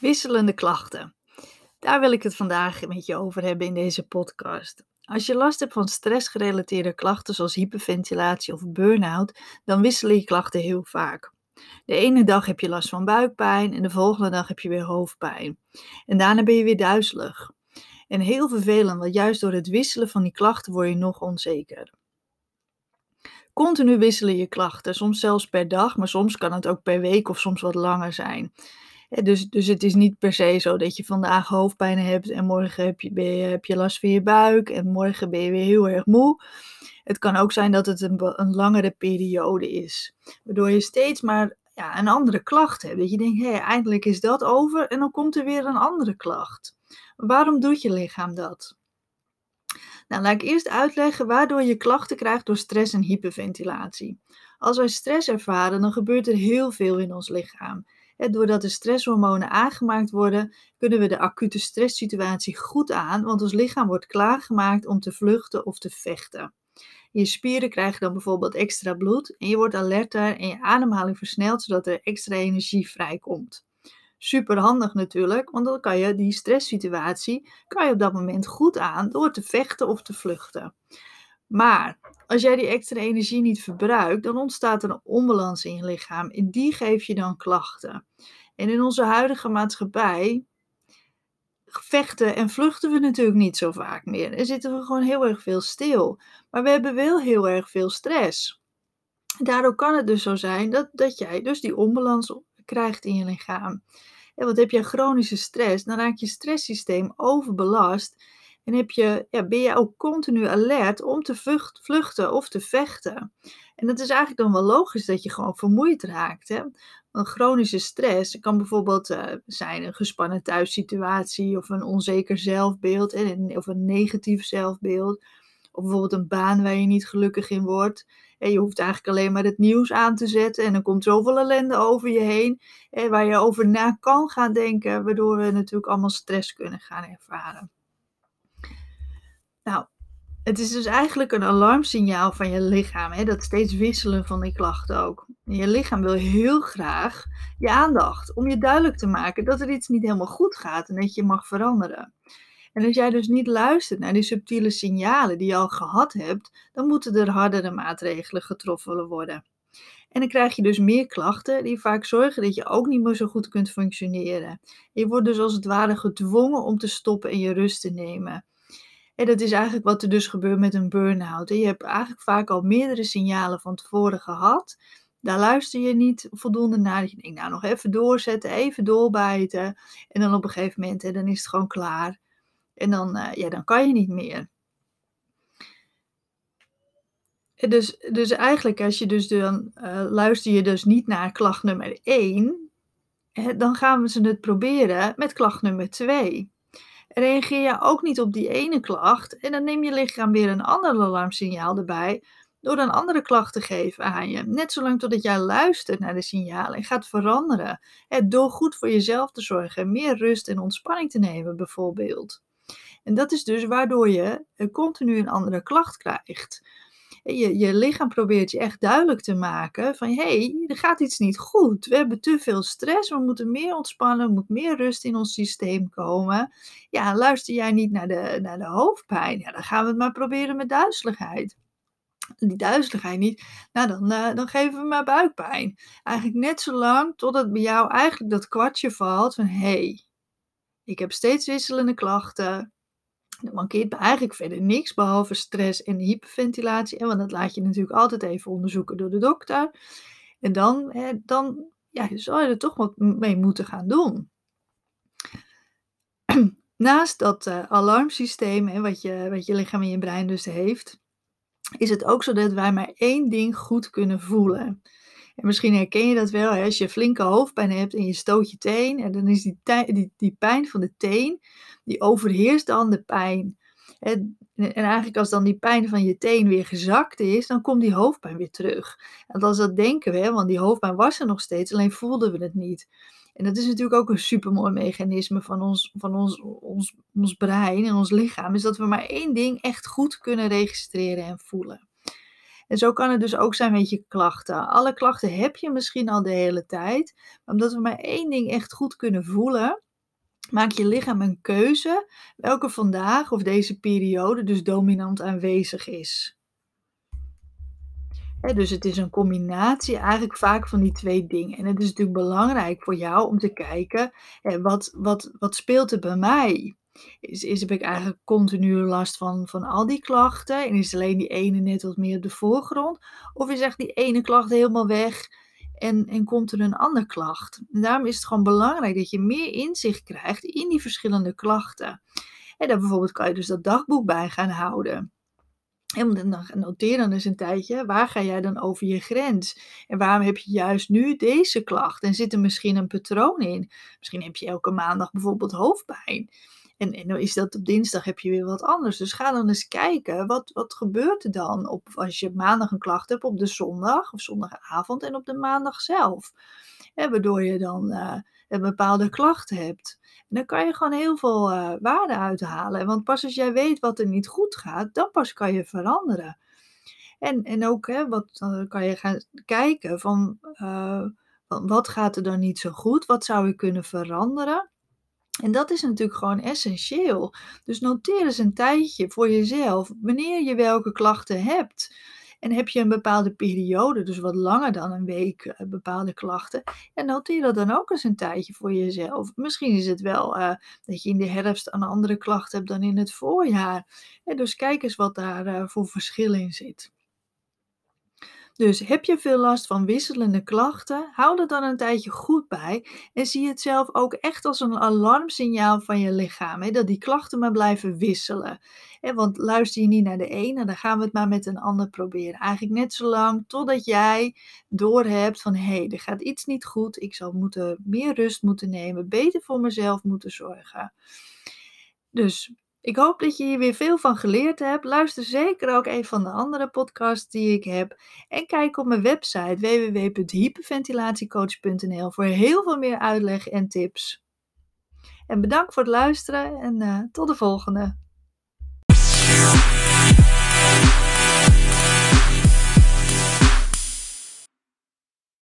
Wisselende klachten. Daar wil ik het vandaag met je over hebben in deze podcast. Als je last hebt van stressgerelateerde klachten zoals hyperventilatie of burn-out, dan wisselen je klachten heel vaak. De ene dag heb je last van buikpijn en de volgende dag heb je weer hoofdpijn. En daarna ben je weer duizelig. En heel vervelend, want juist door het wisselen van die klachten word je nog onzeker. Continu wisselen je klachten, soms zelfs per dag, maar soms kan het ook per week of soms wat langer zijn. Dus, dus het is niet per se zo dat je vandaag hoofdpijn hebt en morgen heb je, heb je last van je buik en morgen ben je weer heel erg moe. Het kan ook zijn dat het een, een langere periode is, waardoor je steeds maar ja, een andere klacht hebt. Dat je denkt, hé, hey, eindelijk is dat over en dan komt er weer een andere klacht. Waarom doet je lichaam dat? Nou, laat ik eerst uitleggen waardoor je klachten krijgt door stress en hyperventilatie. Als wij stress ervaren, dan gebeurt er heel veel in ons lichaam. Doordat de stresshormonen aangemaakt worden, kunnen we de acute stresssituatie goed aan, want ons lichaam wordt klaargemaakt om te vluchten of te vechten. Je spieren krijgen dan bijvoorbeeld extra bloed en je wordt alerter en je ademhaling versnelt zodat er extra energie vrijkomt. Super handig natuurlijk, want dan kan je die stresssituatie kan je op dat moment goed aan door te vechten of te vluchten. Maar als jij die extra energie niet verbruikt, dan ontstaat er een onbalans in je lichaam en die geeft je dan klachten. En in onze huidige maatschappij vechten en vluchten we natuurlijk niet zo vaak meer. En zitten we gewoon heel erg veel stil. Maar we hebben wel heel erg veel stress. Daardoor kan het dus zo zijn dat, dat jij dus die onbalans krijgt in je lichaam. En wat heb je chronische stress? Dan raakt je stresssysteem overbelast en heb je, ja, ben je ook continu alert om te vluchten of te vechten. En dat is eigenlijk dan wel logisch dat je gewoon vermoeid raakt. Hè? Een chronische stress kan bijvoorbeeld uh, zijn een gespannen thuissituatie of een onzeker zelfbeeld of een negatief zelfbeeld. Of bijvoorbeeld een baan waar je niet gelukkig in wordt. En je hoeft eigenlijk alleen maar het nieuws aan te zetten en dan komt zoveel ellende over je heen. En waar je over na kan gaan denken, waardoor we natuurlijk allemaal stress kunnen gaan ervaren. Nou, het is dus eigenlijk een alarmsignaal van je lichaam, hè, dat steeds wisselen van die klachten ook. je lichaam wil heel graag je aandacht om je duidelijk te maken dat er iets niet helemaal goed gaat en dat je mag veranderen. En als jij dus niet luistert naar die subtiele signalen die je al gehad hebt, dan moeten er hardere maatregelen getroffen worden. En dan krijg je dus meer klachten die vaak zorgen dat je ook niet meer zo goed kunt functioneren. Je wordt dus als het ware gedwongen om te stoppen en je rust te nemen. En dat is eigenlijk wat er dus gebeurt met een burn-out. Je hebt eigenlijk vaak al meerdere signalen van tevoren gehad. Daar luister je niet voldoende naar. Je denkt, nou nog even doorzetten, even doorbijten. En dan op een gegeven moment, hè, dan is het gewoon klaar. En dan, uh, ja, dan kan je niet meer. Dus, dus eigenlijk, als je dus dan uh, luister je dus niet naar klacht nummer 1, hè, dan gaan we ze het proberen met klacht nummer 2 reageer je ook niet op die ene klacht en dan neem je lichaam weer een ander alarmsignaal erbij door een andere klacht te geven aan je. Net zolang totdat jij luistert naar de signalen en gaat veranderen. Door goed voor jezelf te zorgen, meer rust en ontspanning te nemen bijvoorbeeld. En dat is dus waardoor je continu een andere klacht krijgt je, je lichaam probeert je echt duidelijk te maken van hé, hey, er gaat iets niet goed. We hebben te veel stress, we moeten meer ontspannen, er moet meer rust in ons systeem komen. Ja, luister jij niet naar de, naar de hoofdpijn, ja, dan gaan we het maar proberen met duizeligheid die duizeligheid niet, nou dan, uh, dan geven we maar buikpijn. Eigenlijk net zo lang totdat bij jou eigenlijk dat kwartje valt van hé, hey, ik heb steeds wisselende klachten. Er mankeert eigenlijk verder niks behalve stress en hyperventilatie. Want dat laat je natuurlijk altijd even onderzoeken door de dokter. En dan, hè, dan ja, zal je er toch wat mee moeten gaan doen. Naast dat uh, alarmsysteem, hè, wat, je, wat je lichaam en je brein dus heeft, is het ook zo dat wij maar één ding goed kunnen voelen. En misschien herken je dat wel, hè, als je flinke hoofdpijn hebt en je stoot je teen, en dan is die, die, die pijn van de teen, die overheerst dan de pijn. En, en eigenlijk als dan die pijn van je teen weer gezakt is, dan komt die hoofdpijn weer terug. En als dat denken we, want die hoofdpijn was er nog steeds, alleen voelden we het niet. En dat is natuurlijk ook een supermooi mechanisme van ons, van ons, ons, ons brein en ons lichaam, is dat we maar één ding echt goed kunnen registreren en voelen. En zo kan het dus ook zijn met je klachten. Alle klachten heb je misschien al de hele tijd, maar omdat we maar één ding echt goed kunnen voelen, maakt je lichaam een keuze welke vandaag of deze periode dus dominant aanwezig is. dus het is een combinatie eigenlijk vaak van die twee dingen. En het is natuurlijk belangrijk voor jou om te kijken, wat, wat, wat speelt er bij mij? Is, is, heb ik eigenlijk continu last van, van al die klachten? En is alleen die ene net wat meer op de voorgrond? Of is echt die ene klacht helemaal weg en, en komt er een andere klacht? Daarom is het gewoon belangrijk dat je meer inzicht krijgt in die verschillende klachten. En dan bijvoorbeeld kan je dus dat dagboek bij gaan houden. En dan noteer dan eens een tijdje, waar ga jij dan over je grens? En waarom heb je juist nu deze klacht? En zit er misschien een patroon in? Misschien heb je elke maandag bijvoorbeeld hoofdpijn. En, en dan is dat op dinsdag heb je weer wat anders. Dus ga dan eens kijken, wat, wat gebeurt er dan op, als je maandag een klacht hebt op de zondag of zondagavond en op de maandag zelf. Waardoor je dan uh, een bepaalde klacht hebt. En dan kan je gewoon heel veel uh, waarde uithalen. Want pas als jij weet wat er niet goed gaat, dan pas kan je veranderen. En, en ook hè, wat, dan kan je gaan kijken van, van wat gaat er dan niet zo goed? Wat zou je kunnen veranderen? En dat is natuurlijk gewoon essentieel. Dus noteer eens een tijdje voor jezelf wanneer je welke klachten hebt. En heb je een bepaalde periode, dus wat langer dan een week, eh, bepaalde klachten, en noteer dat dan ook eens een tijdje voor jezelf. Misschien is het wel uh, dat je in de herfst een andere klacht hebt dan in het voorjaar. En dus kijk eens wat daar uh, voor verschil in zit. Dus heb je veel last van wisselende klachten, hou er dan een tijdje goed bij en zie het zelf ook echt als een alarmsignaal van je lichaam, hè, dat die klachten maar blijven wisselen. Want luister je niet naar de ene, dan gaan we het maar met een ander proberen. Eigenlijk net zo lang totdat jij doorhebt van hé, hey, er gaat iets niet goed, ik zal moeten, meer rust moeten nemen, beter voor mezelf moeten zorgen. Dus ik hoop dat je hier weer veel van geleerd hebt. Luister zeker ook een van de andere podcasts die ik heb. En kijk op mijn website www.hyperventilatiecoach.nl voor heel veel meer uitleg en tips. En bedankt voor het luisteren en uh, tot de volgende.